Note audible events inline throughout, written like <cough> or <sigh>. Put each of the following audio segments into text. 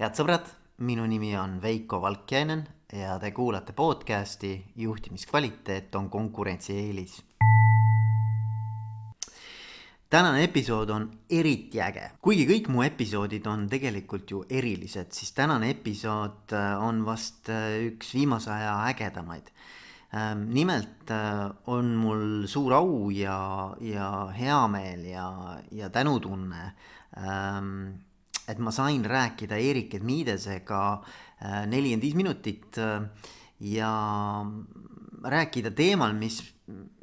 head sõbrad, minu nimi on Veiko Valkjainen ja te kuulate podcasti Juhtimiskvaliteet on konkurentsieelis. tänane episood on eriti äge, kuigi kõik mu episoodid on tegelikult ju erilised, siis tänane episood äh, on vast äh, üks viimase aja ägedamaid. Ähm, nimelt äh, on mul suur au ja, ja heameel ja, ja tänutunne ähm, et ma sain rääkida Eerik Edmiidesega äh, nelikümmend viis minutit äh, ja rääkida teemal, mis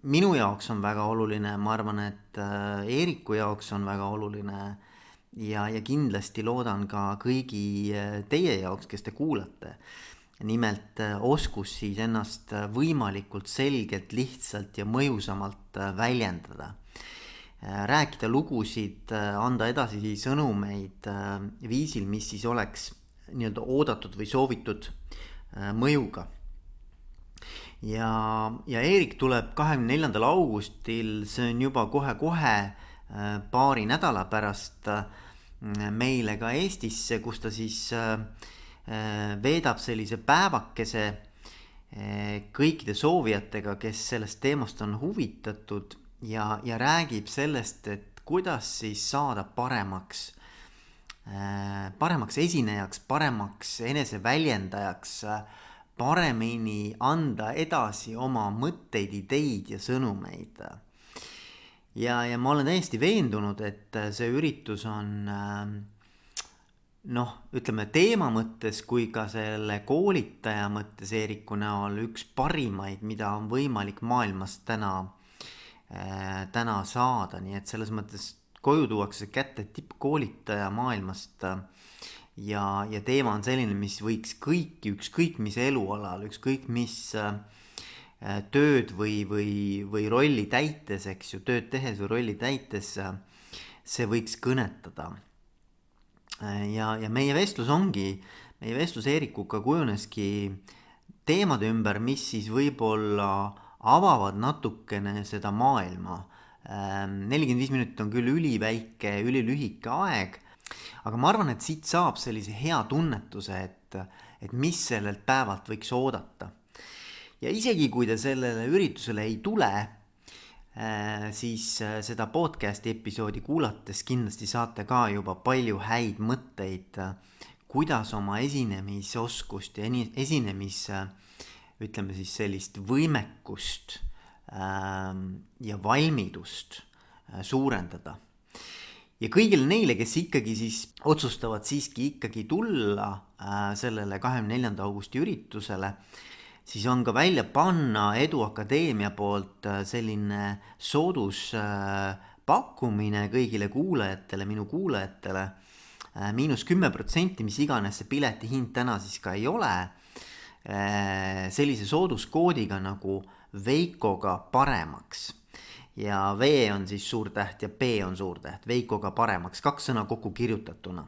minu jaoks on väga oluline, ma arvan, et äh, Eeriku jaoks on väga oluline ja, ja kindlasti loodan ka kõigi teie jaoks, kes te kuulate. nimelt oskus siis ennast võimalikult selgelt, lihtsalt ja mõjusamalt väljendada Äh, rääkida lugusid, äh, anda edasi sõnumeid äh, viisil, mis siis oleks nii-öelda oodatud või soovitud mõjuga. ja, ja Eerik tuleb kahekümne neljandal augustil, see on juba kohe-kohe paari nädala pärast meile ka Eestisse, kus ta siis veedab sellise päevakese kõikide soovijatega, kes sellest teemast on huvitatud ja, ja räägib sellest, et kuidas siis saada paremaks äh,, paremaks esinejaks, paremaks eneseväljendajaks, paremini anda edasi oma mõtteid, ideid ja sõnumeid. ja, ja ma olen täiesti veendunud, et see üritus on äh, noh, ütleme teema mõttes kui ka selle koolitaja mõttes Eeriku näol üks parimaid, mida on võimalik maailmas täna täna saada, nii et selles mõttes koju tuuakse kätte tippkoolitaja maailmast. Äh, ja, ja teema on selline, mis võiks kõiki, ükskõik mis elualal, ükskõik mis äh, tööd või, või, või rolli täites, eks ju, tööd tehes või rolli täites, see võiks kõnetada. ja, ja meie vestlus ongi, meie vestlus Eerikuga kujuneski teemade ümber, mis siis võib-olla avavad natukene seda maailma. Ehm, nelikümmend viis minutit on küll üliväike, ülilühike aeg, aga ma arvan, et siit saab sellise hea tunnetuse, et, et mis sellelt päevalt võiks oodata. ja isegi, kui te sellele üritusele ei tule, eh, siis eh, seda podcast'i episoodi kuulates kindlasti saate ka juba palju häid mõtteid, kuidas oma esinemisoskust ja esinemis ütleme siis sellist võimekust ähm, ja valmidust äh, suurendada. ja kõigile neile, kes ikkagi siis otsustavad siiski ikkagi tulla äh, sellele kahekümne neljanda augusti üritusele, siis on ka välja panna Eduakadeemia poolt äh, selline sooduspakkumine kõigile kuulajatele, minu kuulajatele miinus kümme protsenti, mis iganes see pileti hind täna siis ka ei ole sellise sooduskoodiga nagu Veikoga paremaks. ja V on siis suurtäht ja P on suurtäht, Veikoga paremaks, kaks sõna kokku kirjutatuna.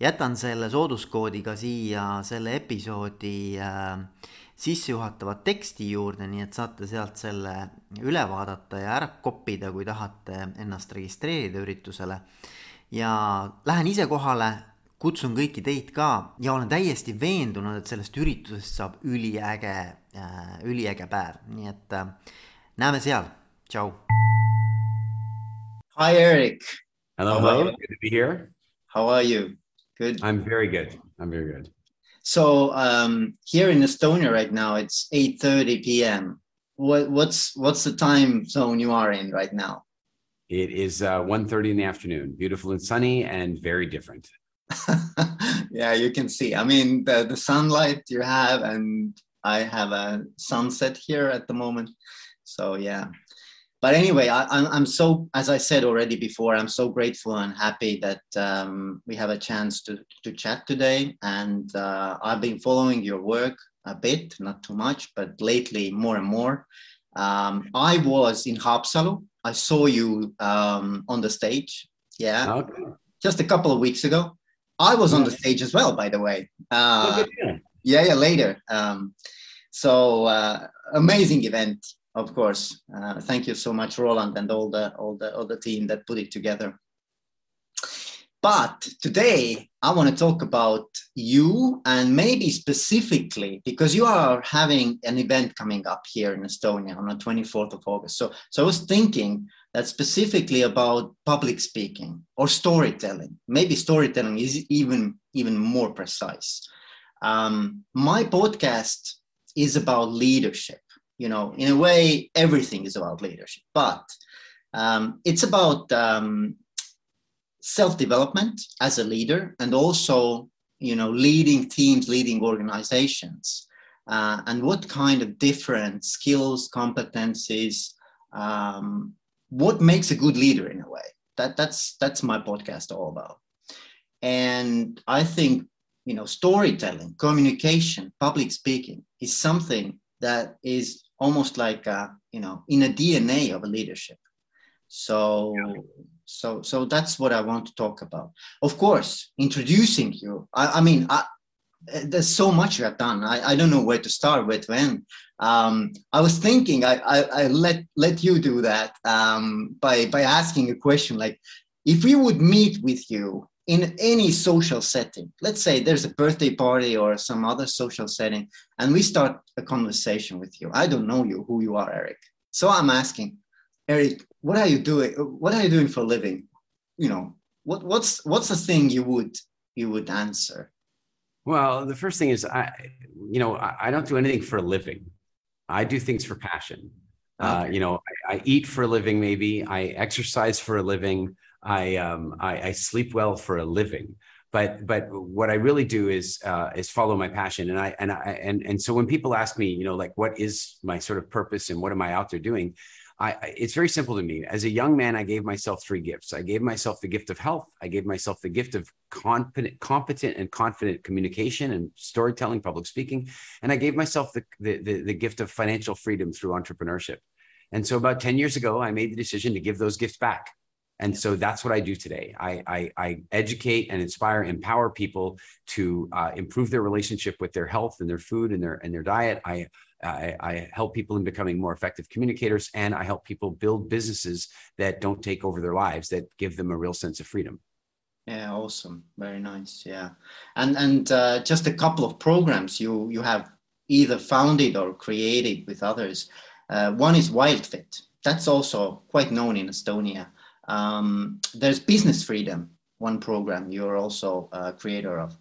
jätan selle sooduskoodiga siia selle episoodi äh, sissejuhatava teksti juurde, nii et saate sealt selle üle vaadata ja ära koppida, kui tahate ennast registreerida üritusele. ja lähen ise kohale kutsun kõiki teid ka ja olen täiesti veendunud, et sellest üritusest saab üliäge äh,, üliäge päev, nii et äh, näeme seal, tšau. Hi, Eric. Hello, hello. Good to be here. How are you? Good. I'm very good. I'm very good. So um, here in Estonia right now, it's 8:30 p.m. What, what's what's the time zone you are in right now? It is uh, 1.30 in the afternoon. Beautiful and sunny, and very different. <laughs> yeah, you can see. I mean, the, the sunlight you have, and I have a sunset here at the moment. So, yeah. But anyway, I, I'm, I'm so, as I said already before, I'm so grateful and happy that um, we have a chance to, to chat today. And uh, I've been following your work a bit, not too much, but lately more and more. Um, I was in Haapsalu. I saw you um, on the stage. Yeah. Okay. Just a couple of weeks ago I was on the stage as well, by the way. Uh, oh, yeah, yeah, later. Um, so uh, amazing event, of course. Uh, thank you so much, Roland, and all the all the all the team that put it together. but today I want to talk about you and maybe specifically because you are having an event coming up here in Estonia on the 24th of August. So, so I was thinking that specifically about public speaking or storytelling. Maybe storytelling is even even more precise. Um, my podcast is about leadership. You know, in a way, everything is about leadership, but um, it's about um, self-development as a leader and also you know leading teams leading organizations uh, and what kind of different skills competencies um, what makes a good leader in a way? That that's that's my podcast all about. And i think you know storytelling communication public speaking is something that is almost like a, you know in a dna of a leadership. So yeah. so so that's what i want to talk about. Of course introducing you i, I mean I, there's so much you have done I, I don't know where to start where to end um, i was thinking I, I, I let let you do that um, by by asking a question like if we would meet with you in any social setting let's say there's a birthday party or some other social setting and we start a conversation with you i don't know you who you are eric so i'm asking Eric, what are you doing? What are you doing for a living? You know, what what's what's the thing you would you would answer? Well, the first thing is I, you know, I, I don't do anything for a living. I do things for passion. Uh, okay. Uh, you know, I, I, eat for a living. Maybe I exercise for a living. I um, I, I sleep well for a living but but what I really do is uh, is follow my passion, and I and I and and so when people ask me, you know, like what is my sort of purpose and what am I out there doing, I, it's very simple to me. As a young man, I gave myself three gifts. I gave myself the gift of health. I gave myself the gift of competent, competent and confident communication and storytelling, public speaking, and I gave myself the, the, the, the gift of financial freedom through entrepreneurship. And so, about ten years ago, I made the decision to give those gifts back. And so that's what I do today. I, I, I educate and inspire, empower people to uh, improve their relationship with their health and their food and their and their diet. I I, I, help people in becoming more effective communicators, and I help people build businesses that don't take over their lives, that give them a real sense of freedom. Yeah, awesome, very nice. Yeah, and and uh, just a couple of programs you you have either founded or created with others. Uh, one is WildFit. That's also quite known in Estonia. Um, there's Business Freedom, one program you're also a creator of.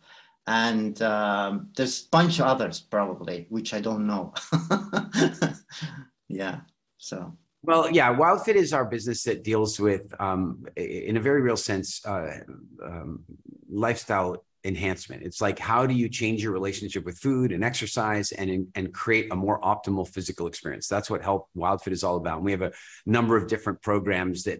And um, there's a bunch of others probably which i don't know. <laughs> Yeah so. Well yeah wildfit is our business that deals with um, in a very real sense uh, um, lifestyle enhancement. It's like how do you change your relationship with food and exercise and and create a more optimal physical experience? That's what help wildfit is all about. And we have a number of different programs that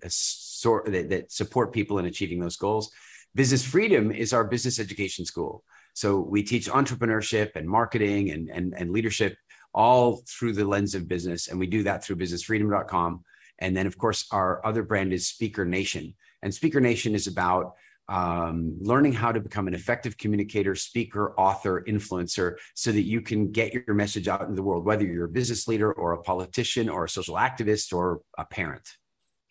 sort that, that support people in achieving those goals Business Freedom is our business education school. So we teach entrepreneurship and marketing and, and, and leadership all through the lens of business. And we do that through businessfreedom.com. And then, of course, our other brand is Speaker Nation. And Speaker Nation is about um, learning how to become an effective communicator, speaker, author, influencer, so that you can get your message out in the world, whether you're a business leader or a politician or a social activist or a parent.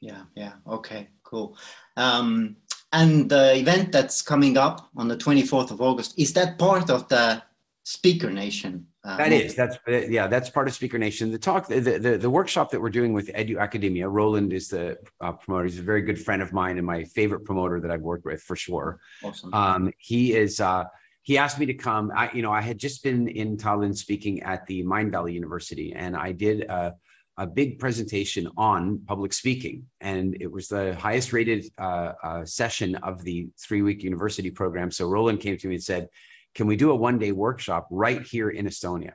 Yeah, yeah. Okay, cool. Um, and the event that's coming up on the 24th of August, is that part of the Speaker Nation? Uh, that is, that's yeah, that's part of Speaker Nation. The talk, the, the, the workshop that we're doing with Edu Academia, Roland is the uh, promoter. He's a very good friend of mine and my favorite promoter that I've worked with for sure. Awesome. Um, he is. Uh, he asked me to come. I, you know, I had just been in Tallinn speaking at the Mindvalley University, and I did a a big presentation on public speaking. And it was the highest rated uh, uh, session of the three week university program. So Roland came to me and said, Can we do a one day workshop right here in Estonia?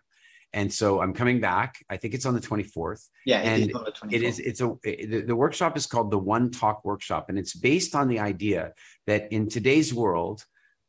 And so I'm coming back. I think it's on the 24th. Yeah, and it is, it is it's a it, the, the workshop is called the One Talk Workshop, and it's based on the idea that in today's world,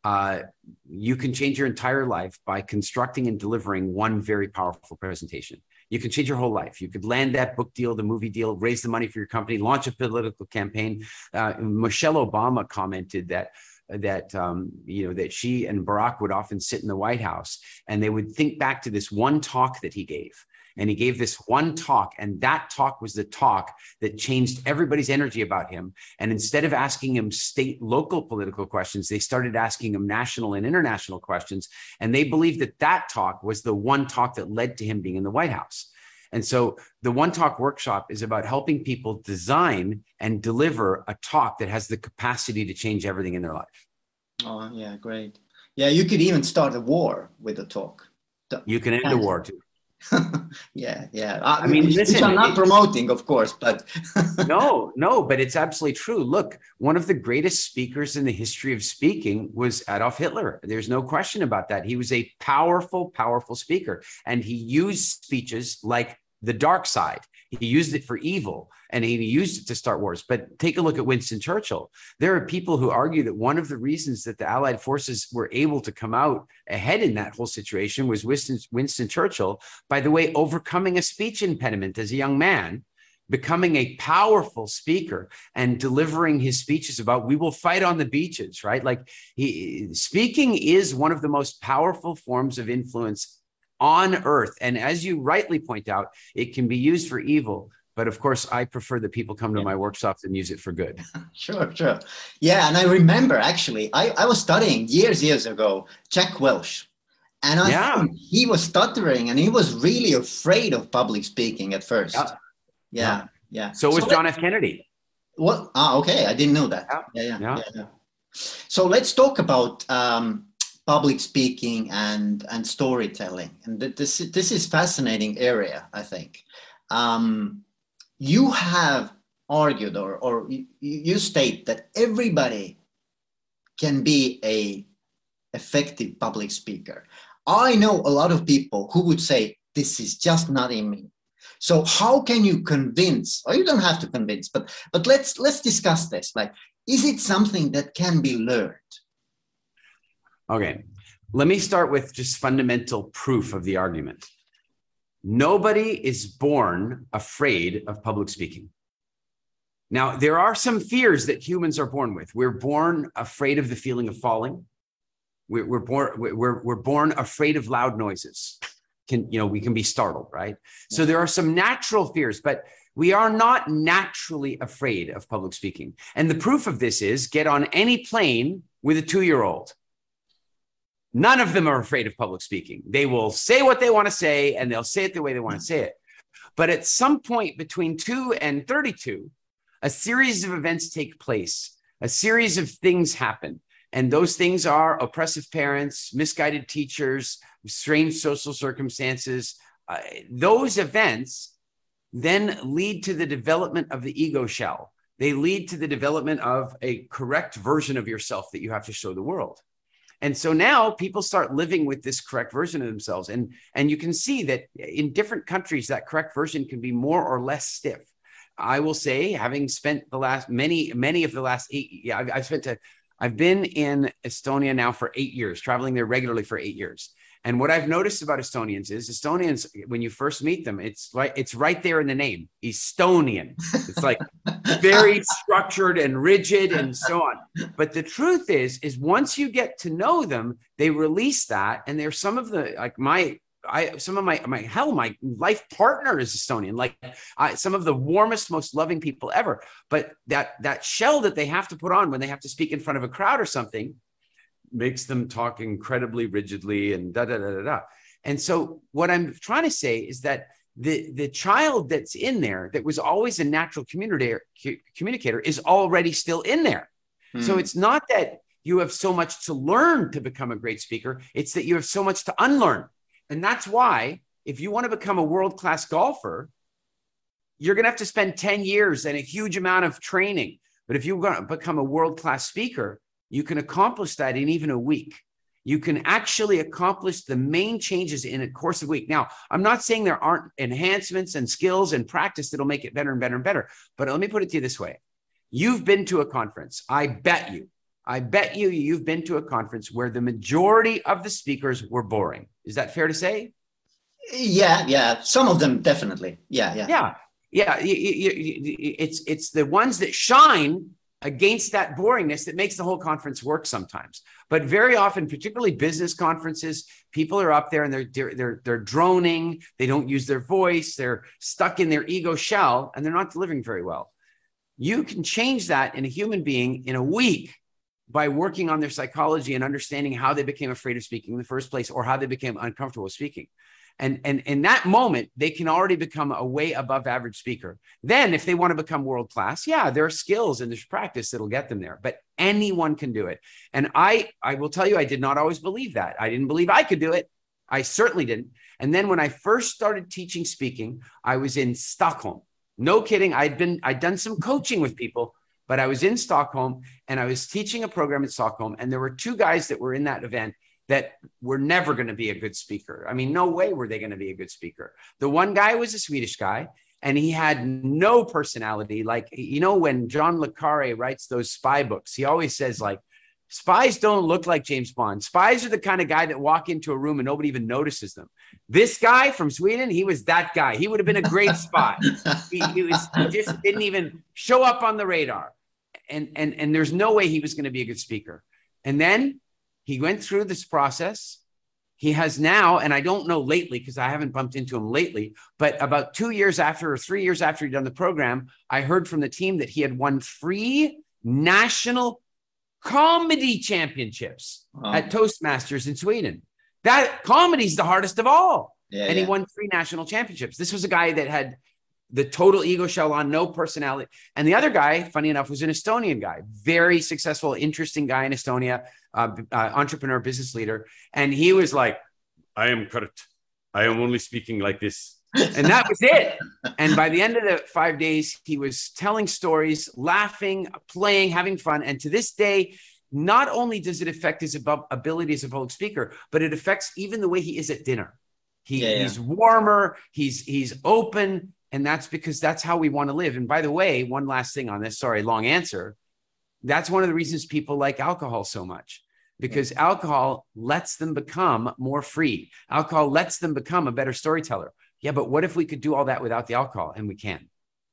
uh, you can change your entire life by constructing and delivering one very powerful presentation you can change your whole life. You could land that book deal, the movie deal, raise the money for your company, launch a political campaign. Uh, Michelle Obama commented that that um, you know that she and Barack would often sit in the White House and they would think back to this one talk that he gave and he gave this one talk and that talk was the talk that changed everybody's energy about him and instead of asking him state local political questions they started asking him national and international questions and they believed that that talk was the one talk that led to him being in the white house and so the One Talk workshop is about helping people design and deliver a talk that has the capacity to change everything in their life. Oh, yeah, great. Yeah, you could even start a war with a talk. You can end a war too. <laughs> yeah, yeah. I, I mean, listen, I'm not it, promoting, of course, but <laughs> no, no, but it's absolutely true. Look, one of the greatest speakers in the history of speaking was Adolf Hitler. There's no question about that. He was a powerful, powerful speaker, and he used speeches like the dark side. He used it for evil and he used it to start wars. But take a look at Winston Churchill. There are people who argue that one of the reasons that the Allied forces were able to come out ahead in that whole situation was Winston, Winston Churchill, by the way, overcoming a speech impediment as a young man becoming a powerful speaker and delivering his speeches about we will fight on the beaches right like he speaking is one of the most powerful forms of influence on earth. And as you rightly point out, it can be used for evil. But of course, I prefer that people come to my workshops and use it for good. <laughs> sure, sure. Yeah. And I remember actually, I, I was studying years, years ago, Jack Welch. And I yeah. he was stuttering and he was really afraid of public speaking at first. Yeah. Yeah. yeah. So was so John F. Kennedy. What? Ah, okay. I didn't know that. Yeah. Yeah. yeah. yeah. So let's talk about um, public speaking and and storytelling. And this this is fascinating area i think. Um, you have argued or or you state that everybody can be a effective public speaker. I know a lot of people who would say this is just not in me. So how can you convince or you don't have to convince but but let's let's discuss this. Like is it something that can be learned Okay. Let me start with just fundamental proof of the argument. Nobody is born afraid of public speaking. Now, there are some fears that humans are born with. We're born afraid of the feeling of falling. We're, we're born we're, we're born afraid of loud noises. Can you know we can be startled, right? So there are some natural fears, but we are not naturally afraid of public speaking. And the proof of this is get on any plane with a two-year-old None of them are afraid of public speaking. They will say what they want to say and they'll say it the way they want to say it. But at some point between 2 and 32, a series of events take place, a series of things happen. And those things are oppressive parents, misguided teachers, strange social circumstances. Uh, those events then lead to the development of the ego shell. They lead to the development of a correct version of yourself that you have to show the world. And so now people start living with this correct version of themselves. And, and you can see that in different countries, that correct version can be more or less stiff. I will say, having spent the last many, many of the last eight, yeah, I've, I've spent a, I've been in Estonia now for eight years, traveling there regularly for eight years. And what I've noticed about Estonians is Estonians, when you first meet them, it's like it's right there in the name, Estonian. It's like <laughs> very structured and rigid and so on. But the truth is, is once you get to know them, they release that. And there's some of the like my I some of my my hell my life partner is Estonian like I, some of the warmest most loving people ever but that that shell that they have to put on when they have to speak in front of a crowd or something makes them talk incredibly rigidly and da da da da da. And so what I'm trying to say is that the the child that's in there that was always a natural communicator communicator is already still in there. Hmm. So it's not that you have so much to learn to become a great speaker, it's that you have so much to unlearn. And that's why if you want to become a world-class golfer, you're going to have to spend 10 years and a huge amount of training. But if you want to become a world-class speaker, you can accomplish that in even a week. You can actually accomplish the main changes in a course of a week. Now, I'm not saying there aren't enhancements and skills and practice that'll make it better and better and better, but let me put it to you this way. You've been to a conference. I bet you, I bet you you've been to a conference where the majority of the speakers were boring. Is that fair to say? Yeah, yeah. Some of them definitely. Yeah, yeah. Yeah. Yeah, it's it's the ones that shine against that boringness that makes the whole conference work sometimes. But very often, particularly business conferences, people are up there and they're they're they're droning, they don't use their voice, they're stuck in their ego shell and they're not delivering very well. You can change that in a human being in a week by working on their psychology and understanding how they became afraid of speaking in the first place or how they became uncomfortable speaking. And, and in that moment, they can already become a way above average speaker. Then, if they want to become world class, yeah, there are skills and there's practice that'll get them there. But anyone can do it. And I, I will tell you, I did not always believe that. I didn't believe I could do it. I certainly didn't. And then when I first started teaching speaking, I was in Stockholm. No kidding. I'd been, I'd done some coaching with people, but I was in Stockholm and I was teaching a program in Stockholm. And there were two guys that were in that event that were never going to be a good speaker. I mean, no way were they going to be a good speaker. The one guy was a Swedish guy and he had no personality. Like, you know, when John Le Carre writes those spy books, he always says, like, spies don't look like James Bond. Spies are the kind of guy that walk into a room and nobody even notices them. This guy from Sweden, he was that guy. He would have been a great spy. <laughs> he, he, was, he just didn't even show up on the radar. And, and, and there's no way he was going to be a good speaker. And then he went through this process. He has now, and I don't know lately because I haven't bumped into him lately, but about two years after or three years after he'd done the program, I heard from the team that he had won three national comedy championships oh. at Toastmasters in Sweden. That comedy's the hardest of all. Yeah, and yeah. he won three national championships. This was a guy that had the total ego shell on, no personality. And the other guy, funny enough, was an Estonian guy, very successful, interesting guy in Estonia, uh, uh, entrepreneur, business leader. And he was like, I am Kurt. I am only speaking like this. and that was it. And by the end of the five days, he was telling stories, laughing, playing, having fun. And to this day, not only does it affect his above ability as a public speaker, but it affects even the way he is at dinner. He, yeah, yeah. He's warmer. He's he's open. And that's because that's how we want to live. And by the way, one last thing on this, sorry, long answer. That's one of the reasons people like alcohol so much because alcohol lets them become more free. Alcohol lets them become a better storyteller. Yeah, but what if we could do all that without the alcohol? And we can.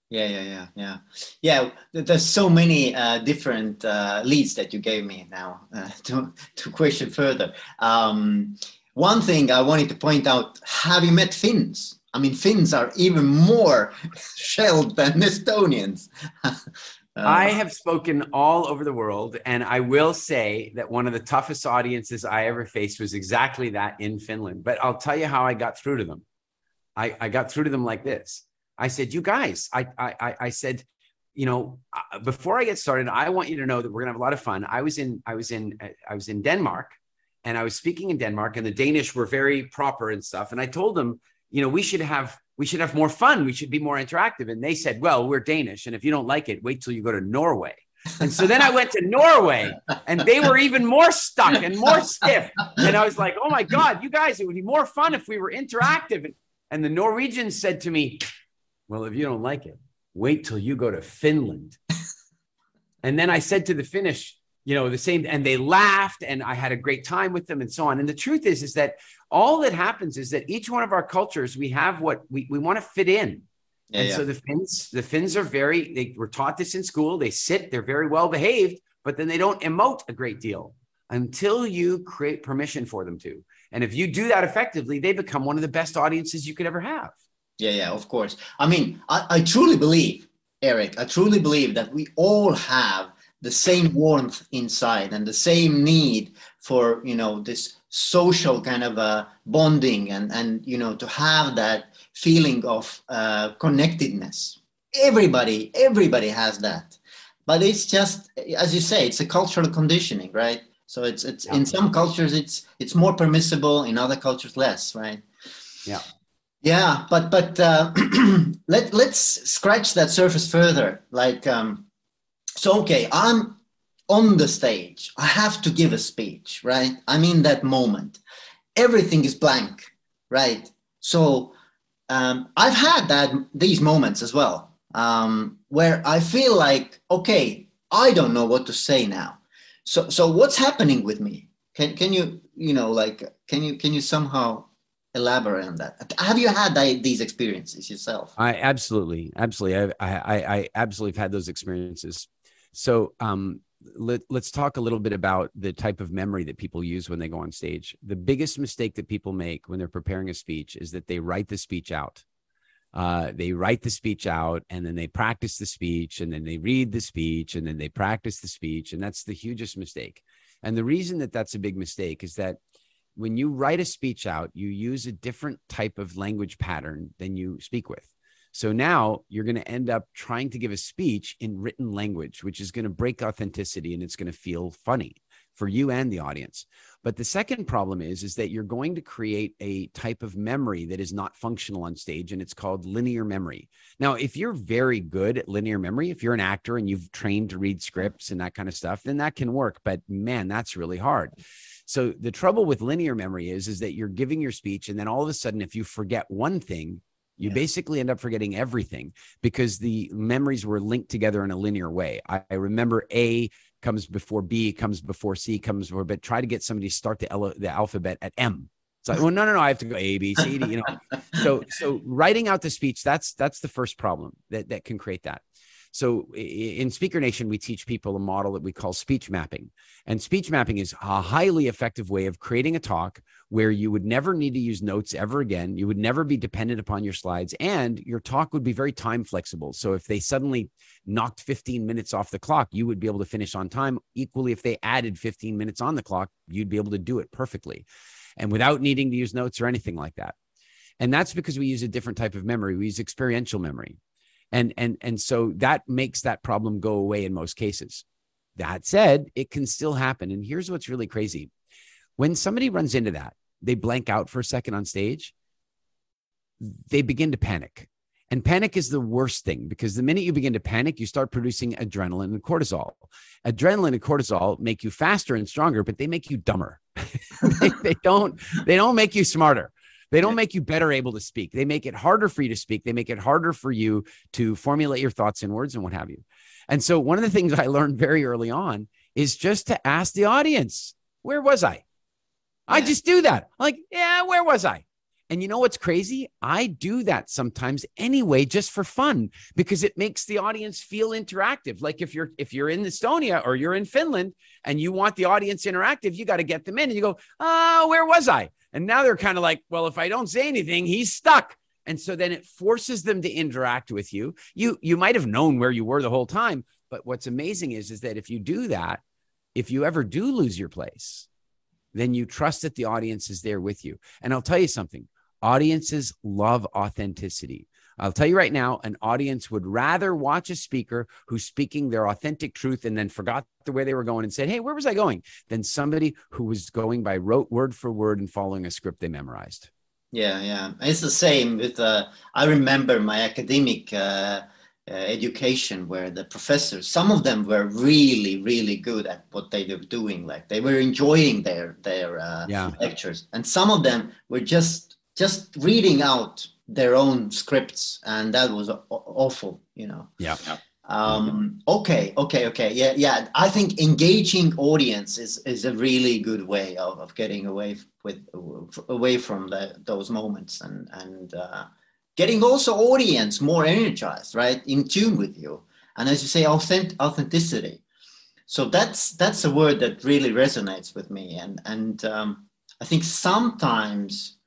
Yeah, yeah, yeah, yeah, yeah. There's so many uh, different uh, leads that you gave me now uh, <laughs> to to question further. Um, one thing I wanted to point out: Have you met Finns? I mean, Finns are even more <laughs> shelled than Estonians. <laughs> uh, I have spoken all over the world, and I will say that one of the toughest audiences I ever faced was exactly that in Finland. But I'll tell you how I got through to them. I, I got through to them like this. I said, "You guys," I I, I said, you know, uh, before I get started, I want you to know that we're gonna have a lot of fun. I was in I was in I was in Denmark, and I was speaking in Denmark, and the Danish were very proper and stuff. And I told them you know, we should have we should have more fun. We should be more interactive. And they said, well, we're Danish. And if you don't like it, wait till you go to Norway. And so then I went to Norway and they were even more stuck and more stiff. And I was like, oh my God, you guys, it would be more fun if we were interactive. And, the Norwegians said to me, well, if you don't like it, wait till you go to Finland. And then I said to the Finnish, you know the same and they laughed and i had a great time with them and so on and the truth is is that all that happens is that each one of our cultures we have what we, we want to fit in. Yeah, and yeah. so the finns the finns are very they were taught this in school. They sit they're very well behaved but then they don't emote a great deal until you create permission for them to. And if you do that effectively they become one of the best audiences you could ever have. Yeah yeah of course. I mean i, I truly believe eric i truly believe that we all have the same warmth inside and the same need for you know this social kind of a bonding and and you know to have that feeling of uh, connectedness. Everybody everybody has that. But it's just as you say it's a cultural conditioning right? So it's it's yeah. in some cultures it's it's more permissible in other cultures less right? Yeah. Yeah but but uh, <clears throat> let let's scratch that surface further. Like um so okay i'm on the stage i have to give a speech right? I'm in that moment. Everything is blank right? So um, i've had that these moments as well um, where i feel like okay i don't know what to say now. So so what's happening with me? Can can you you know like can you can you somehow elaborate on that? Have you had that, these experiences yourself? I absolutely absolutely. I, I i absolutely have had those experiences. So um, let, us talk a little bit about the type of memory that people use when they go on stage. The biggest mistake that people make when they're preparing a speech is that they write the speech out. Uh, they write the speech out and then they practice the speech and then they read the speech and then they practice the speech. And that's the hugest mistake. And the reason that that's a big mistake is that when you write a speech out, you use a different type of language pattern than you speak with. So now you're going to end up trying to give a speech in written language, which is going to break authenticity and it's going to feel funny for you and the audience. But the second problem is is that you're going to create a type of memory that is not functional on stage and it's called linear memory. Now, if you're very good at linear memory, if you're an actor and you've trained to read scripts and that kind of stuff, then that can work, but man, that's really hard. So the trouble with linear memory is is that you're giving your speech and then all of a sudden if you forget one thing, you yeah. basically end up forgetting everything because the memories were linked together in a linear way. I, I, remember A comes before B, comes before C, comes before, but try to get somebody to start the, ele- the alphabet at M. It's like, well, no, no, no, I have to go A, B, C, D, you know. <laughs> so, so writing out the speech, that's that's the first problem that that can create that. So in Speaker Nation, we teach people a model that we call speech mapping. And speech mapping is a highly effective way of creating a talk where you would never need to use notes ever again. You would never be dependent upon your slides, and your talk would be very time flexible. So if they suddenly knocked 15 minutes off the clock, you would be able to finish on time. Equally, if they added 15 minutes on the clock, you'd be able to do it perfectly and without needing to use notes or anything like that. And that's because we use a different type of memory. We use experiential memory and and and so that makes that problem go away in most cases that said it can still happen and here's what's really crazy when somebody runs into that they blank out for a second on stage they begin to panic and panic is the worst thing because the minute you begin to panic, you start producing adrenaline and cortisol. Adrenaline and cortisol make you faster and stronger, but they make you dumber. <laughs> they, they, don't they don't make you smarter. They don't make you better able to speak. They make it harder for you to speak. They make it harder for you to formulate your thoughts in words and what have you. And so, one of the things <laughs> I learned very early on is just to ask the audience, where was I? I just do that. I'm like, yeah, where was I? And you know what's crazy? I do that sometimes anyway, just for fun, because it makes the audience feel interactive. Like if you're if you're in Estonia or you're in Finland and you want the audience interactive, you got to get them in and you go, oh, where was I? And now they're kind of like, well, if I don't say anything, he's stuck. And so then it forces them to interact with you. You you might have known where you were the whole time, but what's amazing is is that if you do that, if you ever do lose your place, then you trust that the audience is there with you. And I'll tell you something, audiences love authenticity. I'll tell you right now, an audience would rather watch a speaker who's speaking their authentic truth and then forgot the way they were going and said, Hey, where was I going? than somebody who was going by rote word for word and following a script they memorized. Yeah, yeah. It's the same with, uh, I remember my academic uh, uh, education where the professors, some of them were really, really good at what they were doing. Like they were enjoying their, their uh, yeah. lectures. And some of them were just, just reading out their own scripts and that was awful you know. Yeah. Um okay okay okay. Yeah yeah i think engaging audience is is a really good way of, of getting away with away from the, those moments and and uh, getting also audience more energized right in tune with you. And as you say authentic authenticity. So that's that's a word that really resonates with me. And and um, i think sometimes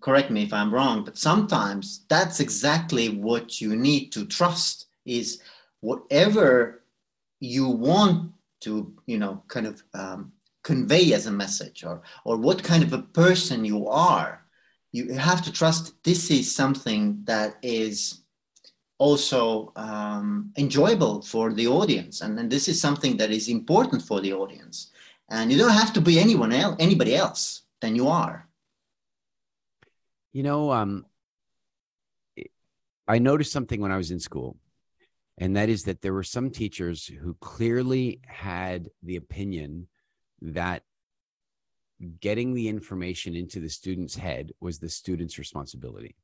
correct me if I'm wrong, but sometimes that's exactly what you need to trust is whatever you want to, you know, kind of um, convey as a message or, or what kind of a person you are, you have to trust this is something that is also um, enjoyable for the audience. And, and this is something that is important for the audience. And you don't have to be anyone else, anybody else than you are you know, um, I noticed something when I was in school, and that is that there were some teachers who clearly had the opinion that getting the information into the student's head was the student's responsibility.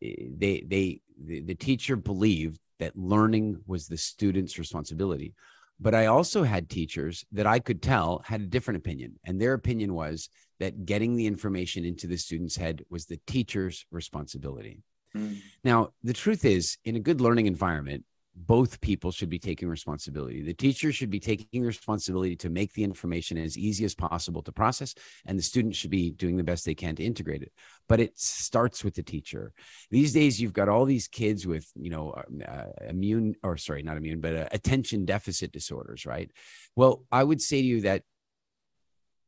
They, they, the, the teacher believed that learning was the student's responsibility. But I also had teachers that I could tell had a different opinion. And their opinion was that getting the information into the student's head was the teacher's responsibility. Mm. Now, the truth is, in a good learning environment, both people should be taking responsibility. The teacher should be taking responsibility to make the information as easy as possible to process, and the student should be doing the best they can to integrate it. But it starts with the teacher. These days, you've got all these kids with, you know, uh, immune or sorry, not immune, but uh, attention deficit disorders, right? Well, I would say to you that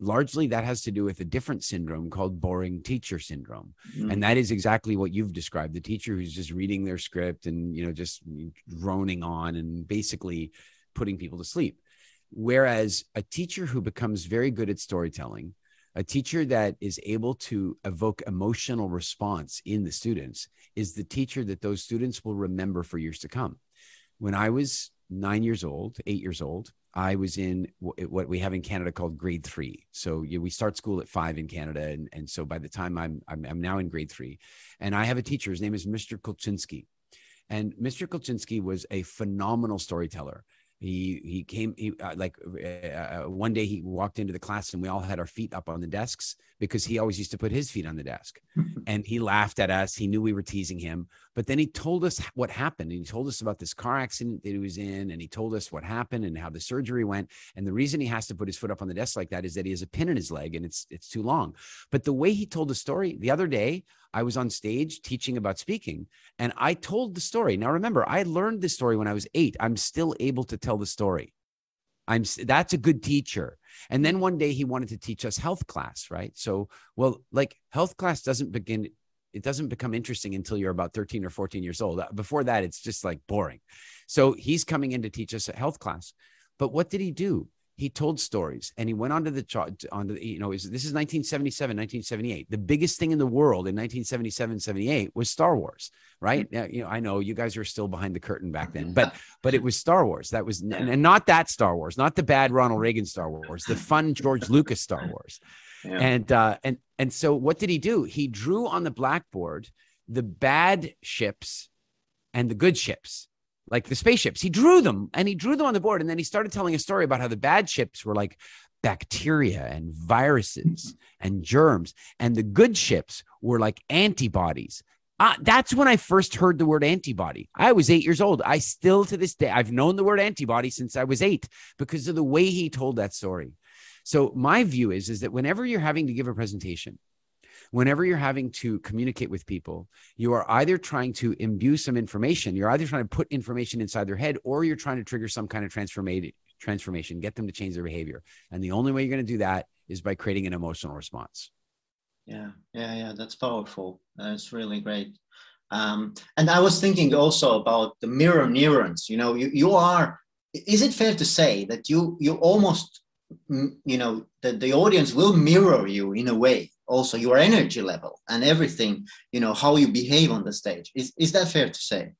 largely that has to do with a different syndrome called boring teacher syndrome. Mm-hmm. and that is exactly what you've described the teacher who's just reading their script and you know just droning on and basically putting people to sleep. Whereas a teacher who becomes very good at storytelling a teacher that is able to evoke emotional response in the students is the teacher that those students will remember for years to come. When i was 9 years old 8 years old I was in what we have in Canada called grade three. So you we start school at five in Canada, and, and so by the time I'm, I'm, I'm now in grade three, and I have a teacher. His name is Mr. Kulczynski, and Mr. Kulczynski was a phenomenal storyteller. He he came he uh, like uh, uh, one day he walked into the class and we all had our feet up on the desks because he always used to put his feet on the desk, <laughs> and he laughed at us. He knew we were teasing him, but then he told us what happened. And he told us about this car accident that he was in, and he told us what happened and how the surgery went. And the reason he has to put his foot up on the desk like that is that he has a pin in his leg and it's it's too long. But the way he told the story the other day, I was on stage teaching about speaking and I told the story. Now, remember, I learned this story when I was eight. I'm still able to tell the story. I'm that's a good teacher. And then one day he wanted to teach us health class, right? So, well, like health class doesn't begin, it doesn't become interesting until you're about 13 or 14 years old. Uh, before that, it's just like boring. So he's coming in to teach us a health class. But what did he do? He told stories and he went onto the chart on the you know this is 1977 1978 the biggest thing in the world in 1977 78 was star wars right? Mm-hmm. now, you know i know you guys are still behind the curtain back then but but it was star wars. That was and not that star wars not the bad ronald reagan star wars the fun george lucas star wars. <laughs> Yeah. and uh and and so what did he do? He drew on the blackboard the bad ships and the good ships like the spaceships. He drew them and he drew them on the board. And then he started telling a story about how the bad ships were like bacteria and viruses and germs. And the good ships were like antibodies. Uh, that's when I first heard the word antibody. I was eight years old. I still to this day, I've known the word antibody since I was eight because of the way he told that story. So my view is, is that whenever you're having to give a presentation, whenever you're having to communicate with people, you are either trying to imbue some information, you're either trying to put information inside their head, or you're trying to trigger some kind of transformation, transformation, get them to change their behavior. And the only way you're going to do that is by creating an emotional response. Yeah, yeah, yeah. That's powerful. That's really great. Um, and I was thinking also about the mirror neurons. You know, you, you are. Is it fair to say that you you almost you know that the audience will mirror you in a way also your energy level and everything you know how you behave on the stage. Is, is that fair to say?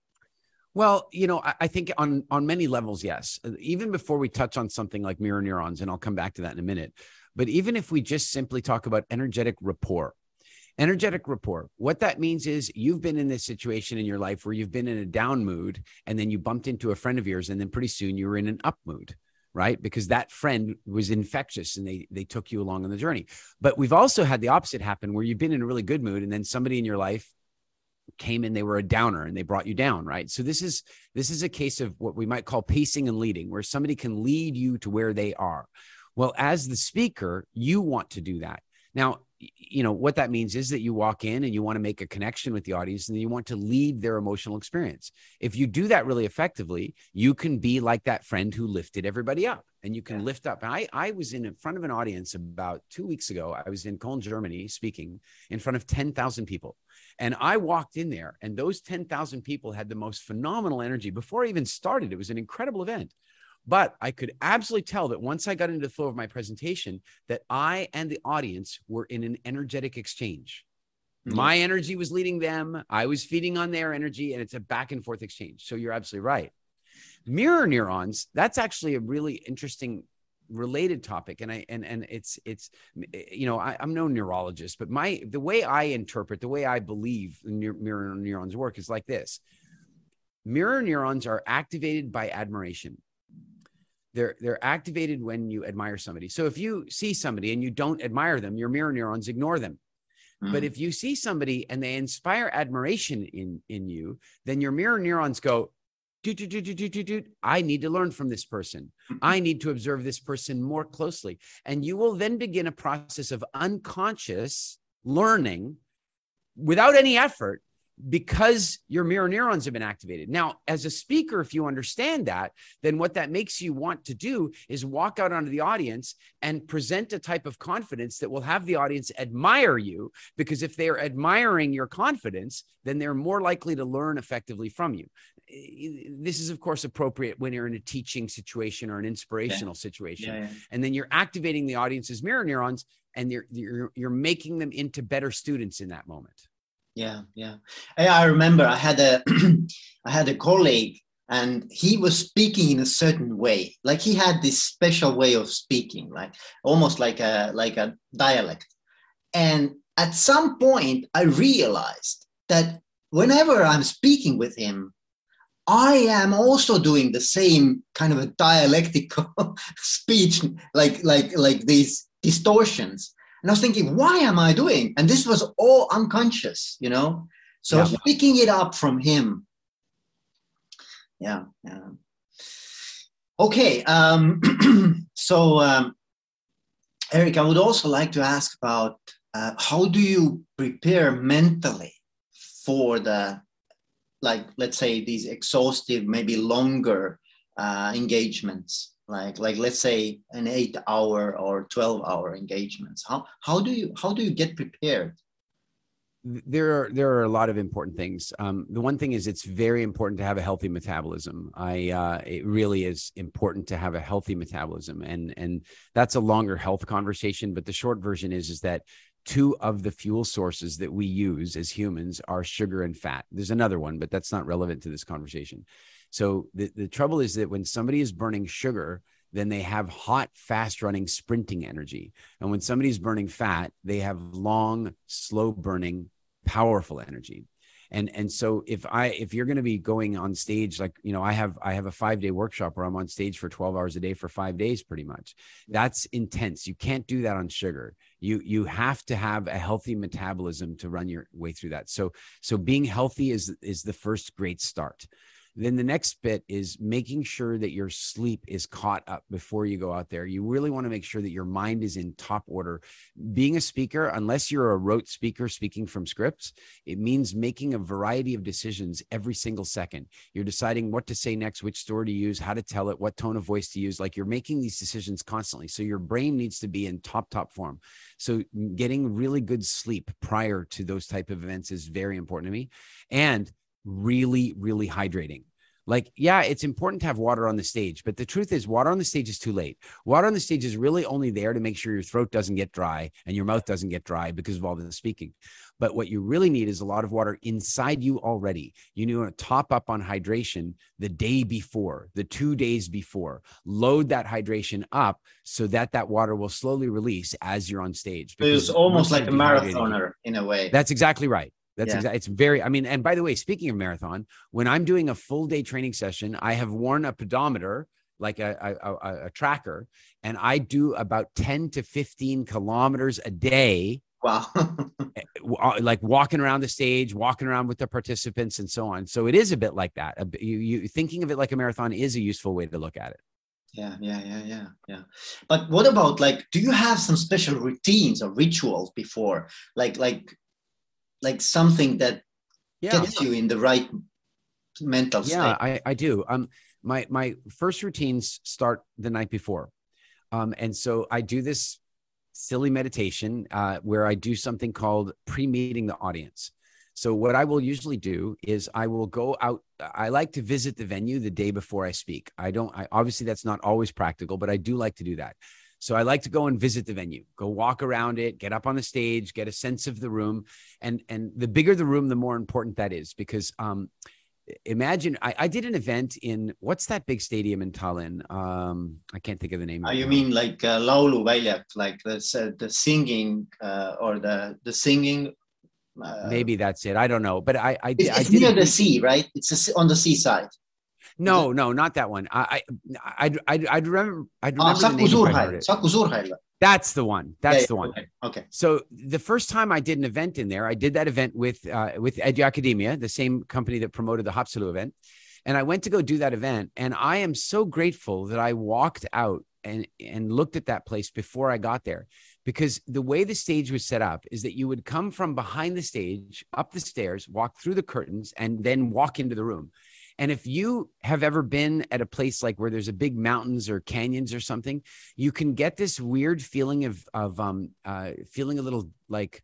Well you know I, I think on on many levels yes. Even before we touch on something like mirror neurons and i'll come back to that in a minute but even if we just simply talk about energetic rapport energetic rapport what that means is you've been in this situation in your life where you've been in a down mood and then you bumped into a friend of yours and then pretty soon you were in an up mood right? Because that friend was infectious and they they took you along on the journey. But we've also had the opposite happen where you've been in a really good mood and then somebody in your life came in they were a downer and they brought you down right? So this is this is a case of what we might call pacing and leading where somebody can lead you to where they are. Well as the speaker you want to do that. Now you know what that means is that you walk in and you want to make a connection with the audience and you want to lead their emotional experience. If you do that really effectively you can be like that friend who lifted everybody up and you can yeah. lift up. I i was in front of an audience about two weeks ago i was in Cologne, germany speaking in front of 10,000 people. And i walked in there and those 10,000 people had the most phenomenal energy. Before i even started it was an incredible event but I could absolutely tell that once I got into the flow of my presentation, that I and the audience were in an energetic exchange. Mm-hmm. My energy was leading them. I was feeding on their energy, and it's a back and forth exchange. So you're absolutely right. Mirror neurons, that's actually a really interesting related topic and i and and it's it's you know I, am no neurologist but my the way i interpret the way i believe mirror neurons work is like this mirror neurons are activated by admiration they're they're activated when you admire somebody. So if you see somebody and you don't admire them, your mirror neurons ignore them. Mm-hmm. But if you see somebody and they inspire admiration in in you, then your mirror neurons go, do, do, do, do, do, do, do. I need to learn from this person. I need to observe this person more closely. And you will then begin a process of unconscious learning without any effort because your mirror neurons have been activated. Now, as a speaker, if you understand that, then what that makes you want to do is walk out onto the audience and present a type of confidence that will have the audience admire you. Because if they're admiring your confidence, then they're more likely to learn effectively from you. This is, of course, appropriate when you're in a teaching situation or an inspirational yeah. situation. Yeah, yeah. And then you're activating the audience's mirror neurons and you're, you're, you're making them into better students in that moment yeah yeah. I remember i had a <clears throat> i had a colleague and he was speaking in a certain way. Like he had this special way of speaking like almost like a like a dialect. And at some point i realized that whenever i'm speaking with him i am also doing the same kind of a dialectical <laughs> speech like like like these distortions and I was thinking, why am I doing? And this was all unconscious, you know? So yeah. picking it up from him. Yeah, yeah. Okay. Um, <clears throat> so, um, Eric, I would also like to ask about uh, how do you prepare mentally for the, like, let's say these exhaustive, maybe longer uh, engagements? Like like let's say an eight hour or 12 hour engagements how how do you how do you get prepared there are there are a lot of important things. Um, the one thing is it's very important to have a healthy metabolism. I uh, it really is important to have a healthy metabolism, and and that's a longer health conversation. But the short version is is that two of the fuel sources that we use as humans are sugar and fat. There's another one, but that's not relevant to this conversation. So the, the trouble is that when somebody is burning sugar, then they have hot, fast running sprinting energy. And when somebody's burning fat, they have long, slow burning, powerful energy. And, and so if I if you're going to be going on stage like you know I have I have a 5 day workshop where I'm on stage for 12 hours a day for 5 days pretty much. That's intense. You can't do that on sugar. You you have to have a healthy metabolism to run your way through that. So so being healthy is is the first great start. Then the next bit is making sure that your sleep is caught up before you go out there. You really want to make sure that your mind is in top order. Being a speaker, unless you're a rote speaker speaking from scripts, it means making a variety of decisions every single second. You're deciding what to say next, which story to use, how to tell it, what tone of voice to use. Like you're making these decisions constantly. So your brain needs to be in top, top form. So getting really good sleep prior to those type of events is very important to me. And really, really hydrating. Like, yeah, it's important to have water on the stage, but the truth is, water on the stage is too late. Water on the stage is really only there to make sure your throat doesn't get dry and your mouth doesn't get dry because of all the speaking. But what you really need is a lot of water inside you already. You need to top up on hydration the day before, the two days before. Load that hydration up so that that water will slowly release as you're on stage. It's almost like a marathoner in a way. That's exactly right. That's yeah. exactly. It's very. I mean, and by the way, speaking of marathon, when I'm doing a full day training session, I have worn a pedometer, like a, a, a, a tracker, and I do about ten to fifteen kilometers a day. Wow. Eh, uh, like walking around the stage, walking around with the participants, and so on. So it is a bit like that. You, you thinking of it like a marathon is a useful way to look at it yeah yeah yeah yeah yeah but what about like do you have some special routines or rituals before like like like something that yeah. gets you in the right mental state. Yeah, I, I do. Um, my my first routines start the night before, um, and so I do this silly meditation uh, where I do something called pre-meeting the audience. So what I will usually do is I will go out. I like to visit the venue the day before I speak. I don't. I obviously that's not always practical, but I do like to do that. So I like to go and visit the venue, go walk around it, get up on the stage, get a sense of the room. And and the bigger the room, the more important that is because um, imagine I, I, did an event in what's that big stadium in Tallinn? Um, I can't think of the name. Oh, you mean like uh, Lauluväljak, like the uh, the singing uh, or the the singing? Uh, Maybe that's it. I don't know, but I I, it's, I it's near the sea, right? It's a, on the seaside. No, no, not that one. I, I, I, I, I remember. I'd remember. Ah, Saku Suurhäll. Saku Suurhäll. That's the one. That's yeah, the one. Okay. okay. So the first time I did an event in there, I did that event with uh, with Edu Academia, the same company that promoted the Haapsalu event, And I went to go do that event. And I am so grateful that I walked out and, and looked at that place before I got there. Because the way the stage was set up is that you would come from behind the stage, up the stairs, walk through the curtains, and then walk into the room. And if you have ever been at a place like where there's a big mountains or canyons or something, you can get this weird feeling of of um uh feeling a little like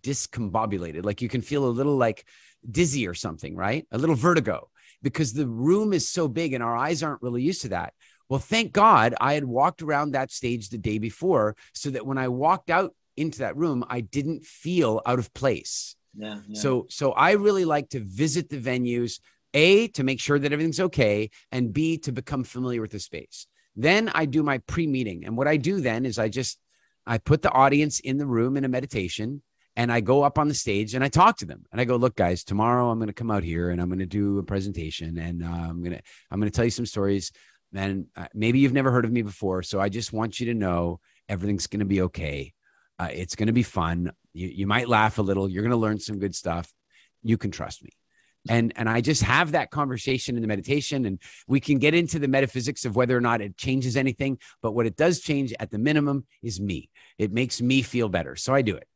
discombobulated. Like you can feel a little like dizzy or something, right? A little vertigo because the room is so big and our eyes aren't really used to that. Well, thank God I had walked around that stage the day before so that when I walked out into that room, I didn't feel out of place. Yeah, yeah. So so I really like to visit the venues, A, to make sure that everything's okay, and B, to become familiar with the space. Then I do my pre-meeting. And what I do then is I just I put the audience in the room in a meditation and I go up on the stage and I talk to them and I go, look, guys, tomorrow I'm going to come out here and I'm going to do a presentation and uh, I'm going to I'm going to tell you some stories. And uh, maybe you've never heard of me before, so I just want you to know everything's going to be okay. Uh, it's going to be fun. You, you might laugh a little. You're going to learn some good stuff. You can trust me. And and I just have that conversation in the meditation, and we can get into the metaphysics of whether or not it changes anything. But what it does change at the minimum is me. It makes me feel better, so I do it.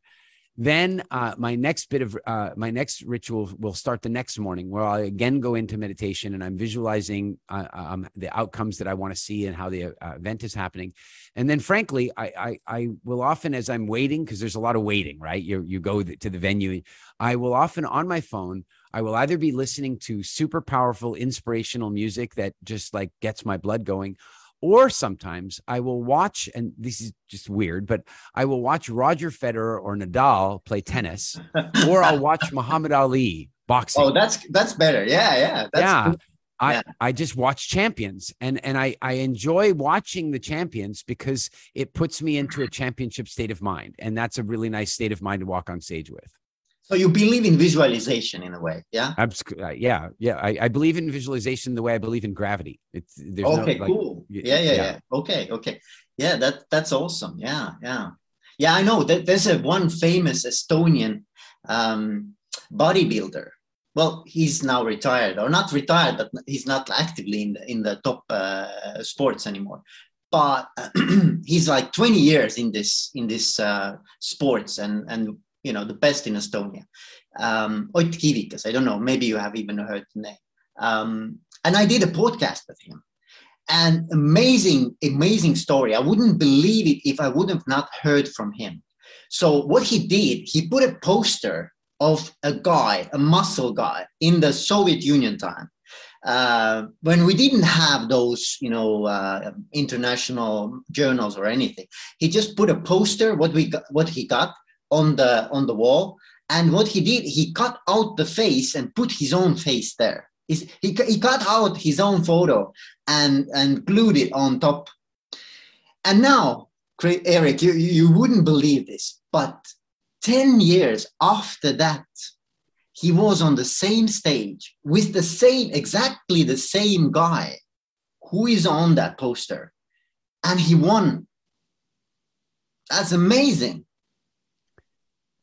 Then uh, my next bit of uh, my next ritual will start the next morning, where I again go into meditation and I'm visualizing uh, um, the outcomes that I want to see and how the uh, event is happening. And then, frankly, I I, I will often, as I'm waiting, because there's a lot of waiting, right? You you go to the venue. I will often on my phone. I will either be listening to super powerful, inspirational music that just like gets my blood going, or sometimes I will watch, and this is just weird, but I will watch Roger Federer or Nadal play tennis, or I'll watch <laughs> Muhammad Ali boxing. Oh, that's that's better. Yeah, yeah. That's yeah. good. I, Yeah. I just watch champions and and I, I enjoy watching the champions because it puts me into a championship state of mind. And that's a really nice state of mind to walk on stage with. So you believe in visualization in a way, yeah? Abs- uh, yeah, yeah. I, I believe in visualization the way I believe in gravity. It's there's no, okay, like, cool. Yeah, yeah, yeah. yeah, Okay, okay. Yeah, that that's awesome. Yeah, yeah. Yeah, I know that there's a one famous Estonian um, bodybuilder. Well, he's now retired, or not retired, but he's not actively in the in the top uh, sports anymore. But <clears throat> he's like 20 years in this in this uh, sports and and you know the best in Estonia. Um, Ott Kiivikas, I don't know, maybe you have even heard the name. Um, and I did a podcast with him and amazing amazing story i wouldn't believe it if i would have not heard from him so what he did he put a poster of a guy a muscle guy in the soviet union time uh, when we didn't have those you know uh, international journals or anything he just put a poster what we got, what he got on the on the wall and what he did he cut out the face and put his own face there he, he cut out his own photo and and glued it on top. And now, Eric, you, you wouldn't believe this, but 10 years after that, he was on the same stage with the same, exactly the same guy who is on that poster. And he won. That's amazing.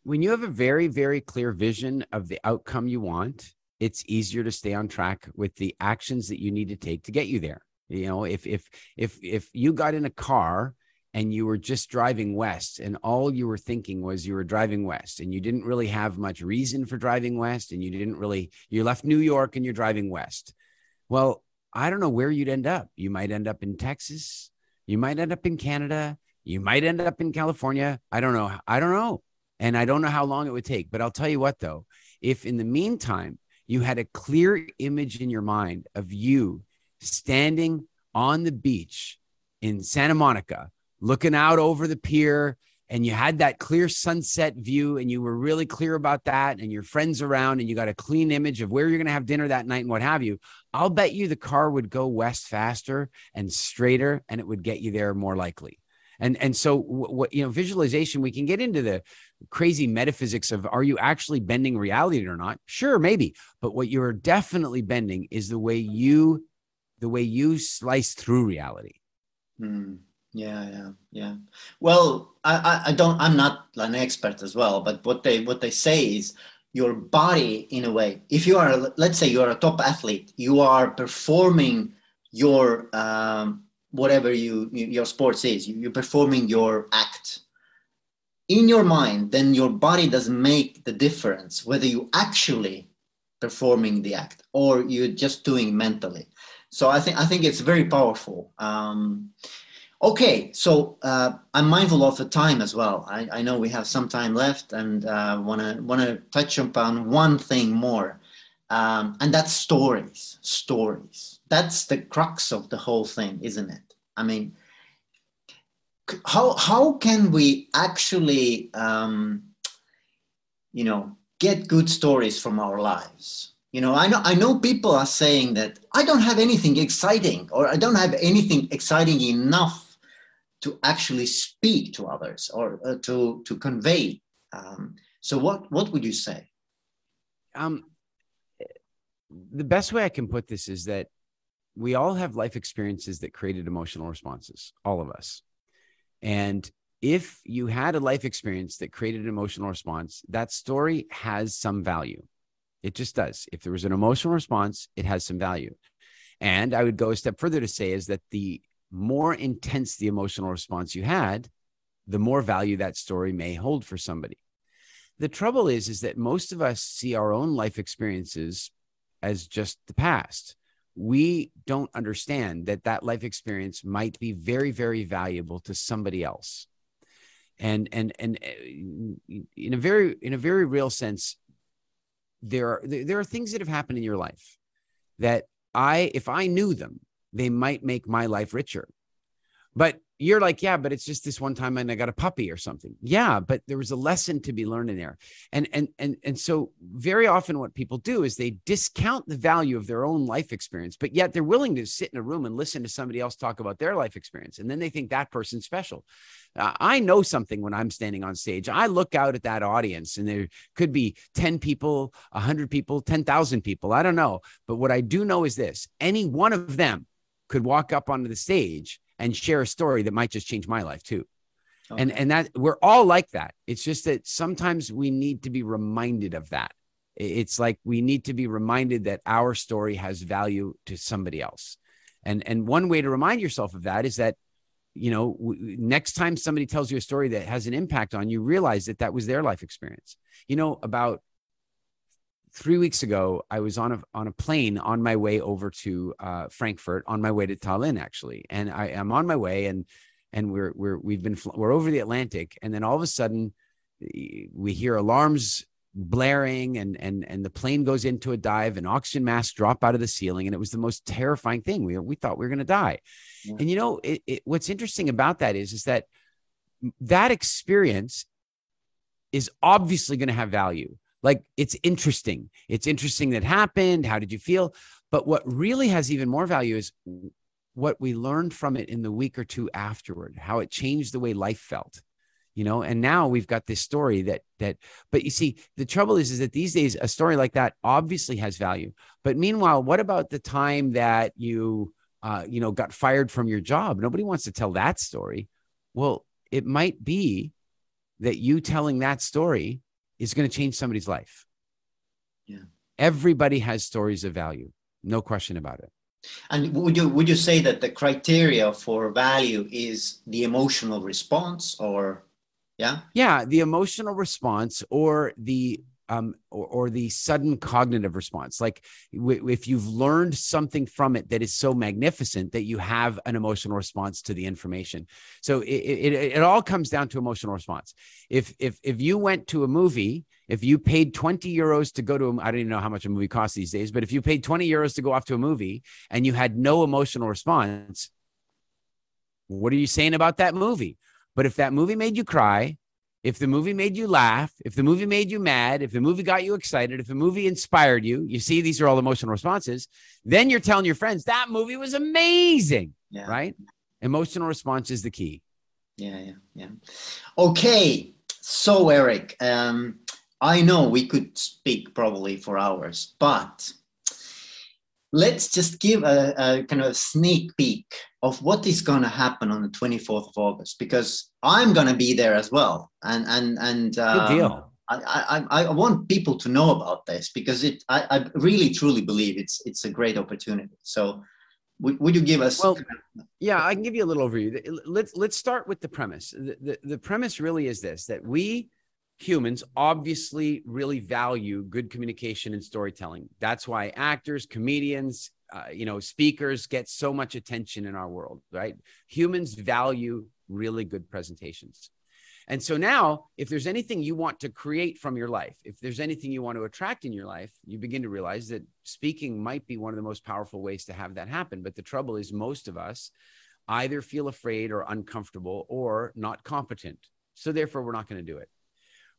When you have a very very clear vision of the outcome you want it's easier to stay on track with the actions that you need to take to get you there. You know if if if if you got in a car and you were just driving west and all you were thinking was you were driving west and you didn't really have much reason for driving west and you didn't really you left new york and you're driving west. Well i don't know where you'd end up. You might end up in texas. You might end up in canada. You might end up in california. I don't know. I don't know and I don't know how long it would take, but I'll tell you what, though, if in the meantime you had a clear image in your mind of you standing on the beach in Santa Monica, looking out over the pier, and you had that clear sunset view, and you were really clear about that, and your friends around, and you got a clean image of where you're going to have dinner that night and what have you, I'll bet you the car would go west faster and straighter, and it would get you there more likely. And and so what you know, visualization, we can get into the crazy metaphysics of are you actually bending reality or not? Sure, maybe. But what you're definitely bending is the way you the way you slice through reality. Hmm. Yeah, yeah, yeah. Well, I, I, I don't. I'm not an expert as well, but what they what they say is your body in a way if you are let's say you're a top athlete you are performing your um, whatever you your sports is you're performing your act in your mind then your body doesn't make the difference whether you actually performing the act or you're just doing mentally so i think i think it's very powerful um, Okay, so uh, I'm mindful of the time as well. I, I know we have some time left, and to want to touch upon one thing more, um, and that's stories. Stories. That's the crux of the whole thing, isn't it? I mean, how how can we actually, um, you know, get good stories from our lives? You know, I know I know people are saying that I don't have anything exciting, or I don't have anything exciting enough to actually speak to others or uh, to to convey. Um, so what what would you say? Um, the best way I can put this is that we all have life experiences that created emotional responses, all of us. And if you had a life experience that created an emotional response, that story has some value. It just does. If there was an emotional response, it has some value. And I would go a step further to say is that the more intense the emotional response you had, the more value that story may hold for somebody. The trouble is, is that most of us see our own life experiences as just the past. We don't understand that that life experience might be very, very valuable to somebody else. And and and uh, in a very in a very real sense, there are there are things that have happened in your life that I, if I knew them, they might make my life richer. But you're like, yeah, but it's just this one time and I got a puppy or something. Yeah, but there was a lesson to be learned in there. And and and and so very often what people do is they discount the value of their own life experience, but yet they're willing to sit in a room and listen to somebody else talk about their life experience. And then they think that person's special. Uh, I know something when I'm standing on stage. I look out at that audience and there could be 10 people, 100 people, 10,000 people. I don't know. But what I do know is this any one of them could walk up onto the stage and share a story that might just change my life too. Okay. And and that we're all like that. It's just that sometimes we need to be reminded of that. It's like we need to be reminded that our story has value to somebody else. And and one way to remind yourself of that is that you know next time somebody tells you a story that has an impact on you realize that that was their life experience. You know about three weeks ago, I was on a on a plane on my way over to uh, Frankfurt, on my way to Tallinn, actually, and I am on my way, and and we're we're we've been we're over the Atlantic, and then all of a sudden, we hear alarms blaring, and and and the plane goes into a dive, and oxygen masks drop out of the ceiling, and it was the most terrifying thing. We we thought we were going to die, yeah. and you know it, it, what's interesting about that is is that that experience is obviously going to have value like it's interesting. It's interesting that happened. How did you feel? But what really has even more value is what we learned from it in the week or two afterward, how it changed the way life felt. You know, and now we've got this story that that but you see the trouble is is that these days a story like that obviously has value. But meanwhile, what about the time that you uh, you know got fired from your job? Nobody wants to tell that story. Well, it might be that you telling that story is going to change somebody's life. Yeah. Everybody has stories of value, no question about it. And would you would you say that the criteria for value is the emotional response or yeah? Yeah, the emotional response or the um, or, or, the sudden cognitive response. Like w- if you've learned something from it that is so magnificent that you have an emotional response to the information. So it, it, it all comes down to emotional response. If if if you went to a movie, if you paid 20 euros to go to, a, I don't even know how much a movie costs these days, but if you paid 20 euros to go off to a movie and you had no emotional response, what are you saying about that movie? But if that movie made you cry, if the movie made you laugh, if the movie made you mad, if the movie got you excited, if the movie inspired you, you see, these are all emotional responses. Then you're telling your friends that movie was amazing, yeah. right? Emotional response is the key. Yeah, yeah, yeah. Okay, so Eric, um, I know we could speak probably for hours, but let's just give a, a kind of sneak peek of what is going to happen on the 24th of August because I'm going to be there as well. And and and um, good deal. I, I, I want people to know about this because it I, I really truly believe it's it's a great opportunity. So would, would you give us well yeah i can give you a little overview let's let's start with the premise the, the, the premise really is this that we humans obviously really value good communication and storytelling that's why actors comedians uh, you know speakers get so much attention in our world right humans value really good presentations and so now, if there's anything you want to create from your life, if there's anything you want to attract in your life, you begin to realize that speaking might be one of the most powerful ways to have that happen. But the trouble is, most of us either feel afraid or uncomfortable or not competent. So therefore, we're not going to do it.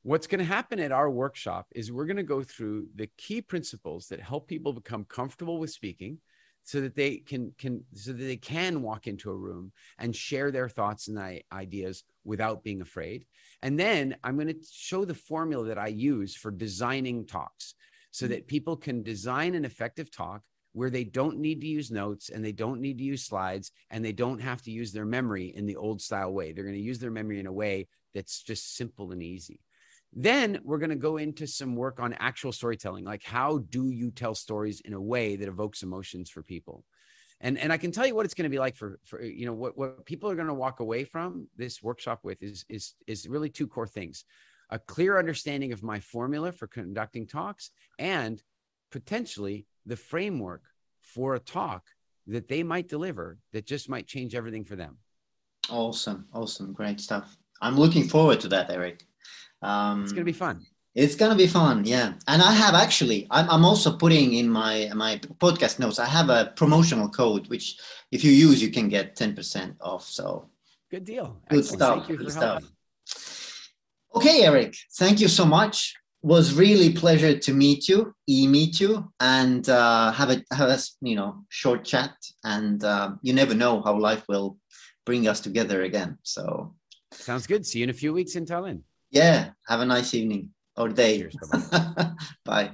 What's going to happen at our workshop is we're going to go through the key principles that help people become comfortable with speaking so that they can can so that they can walk into a room and share their thoughts and ideas without being afraid. And then i'm going to show the formula that i use for designing talks so that people can design an effective talk where they don't need to use notes and they don't need to use slides and they don't have to use their memory in the old style way. They're going to use their memory in a way that's just simple and easy then we're going to go into some work on actual storytelling, like how do you tell stories in a way that evokes emotions for people? And, and I can tell you what it's going to be like for, for you know what, what people are going to walk away from this workshop with is, is, is really two core things a clear understanding of my formula for conducting talks and potentially the framework for a talk that they might deliver that just might change everything for them. Awesome. Awesome. Great stuff. I'm looking forward to that, Eric. Um, it's gonna be fun. It's gonna be fun, yeah. And I have actually, I'm, I'm also putting in my my podcast notes. I have a promotional code which, if you use, you can get ten percent off. So good deal. Good Excellent. stuff. Good stuff. Okay, Eric. Thank you so much. Was really pleasure to meet you, e meet you, and uh, have a have a you know short chat. And uh, you never know how life will bring us together again. So sounds good. See you in a few weeks in Tallinn. Yeah. Have a nice evening or day. Cheers, <laughs> bye. bye.